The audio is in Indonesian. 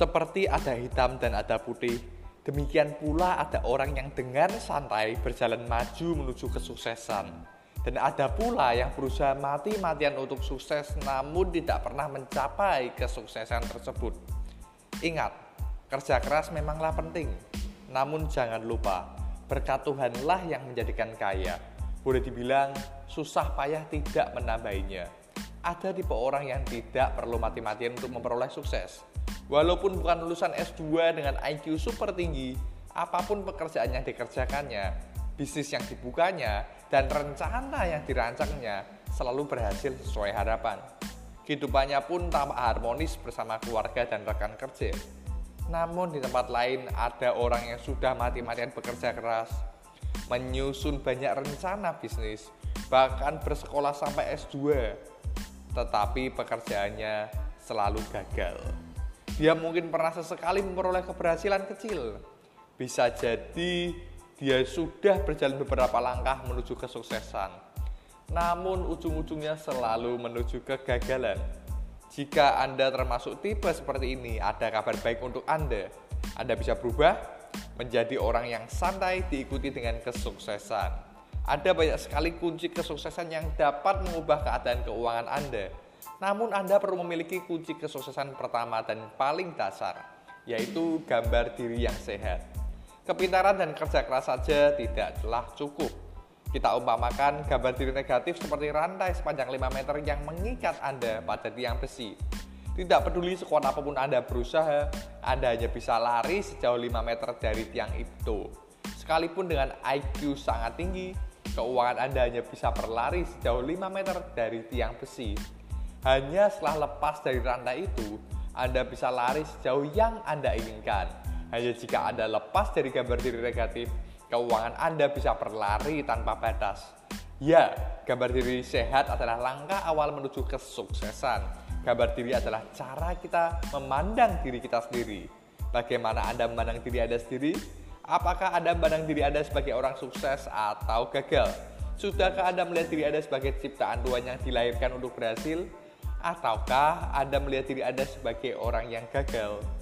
Seperti ada hitam dan ada putih, demikian pula ada orang yang dengan santai berjalan maju menuju kesuksesan. Dan ada pula yang berusaha mati-matian untuk sukses namun tidak pernah mencapai kesuksesan tersebut. Ingat, kerja keras memanglah penting, namun jangan lupa, berkat Tuhanlah yang menjadikan kaya. Boleh dibilang, susah payah tidak menambahinya. Ada tipe orang yang tidak perlu mati-matian untuk memperoleh sukses. Walaupun bukan lulusan S2 dengan IQ super tinggi, apa pun pekerjaan yang dikerjakannya, bisnis yang dibukanya, dan rencana yang dirancangnya selalu berhasil sesuai harapan. Kehidupannya pun tampak harmonis bersama keluarga dan rekan kerja. Namun di tempat lain ada orang yang sudah mati-matian bekerja keras, menyusun banyak rencana bisnis, bahkan bersekolah sampai S2. Tetapi pekerjaannya selalu gagal. Dia mungkin pernah sesekali memperoleh keberhasilan kecil. Bisa jadi dia sudah berjalan beberapa langkah menuju kesuksesan. Namun ujung-ujungnya selalu menuju kegagalan. Jika Anda termasuk tipe seperti ini, ada kabar baik untuk Anda. Anda bisa berubah menjadi orang yang santai diikuti dengan kesuksesan. Ada banyak sekali kunci kesuksesan yang dapat mengubah keadaan keuangan Anda namun Anda perlu memiliki kunci kesuksesan pertama dan paling dasar, yaitu gambar diri yang sehat. Kepintaran dan kerja keras saja tidaklah cukup. Kita umpamakan gambar diri negatif seperti rantai sepanjang 5 meter yang mengikat Anda pada tiang besi. Tidak peduli sekuat apa pun Anda berusaha, Anda hanya bisa lari sejauh 5 meter dari tiang itu. Sekalipun dengan IQ sangat tinggi, keuangan Anda hanya bisa berlari sejauh 5 meter dari tiang besi. Hanya setelah lepas dari rantai itu, Anda bisa lari sejauh yang Anda inginkan. Hanya jika Anda lepas dari gambar diri negatif, keuangan Anda bisa berlari tanpa batas. Ya, gambar diri sehat adalah langkah awal menuju kesuksesan. Gambar diri adalah cara kita memandang diri kita sendiri. Bagaimana Anda memandang diri Anda sendiri? Apakah Anda memandang diri Anda sebagai orang sukses atau gagal? Sudahkah Anda melihat diri Anda sebagai ciptaan Tuhan yang dilahirkan untuk berhasil? Ataukah Anda melihat diri Anda sebagai orang yang gagal?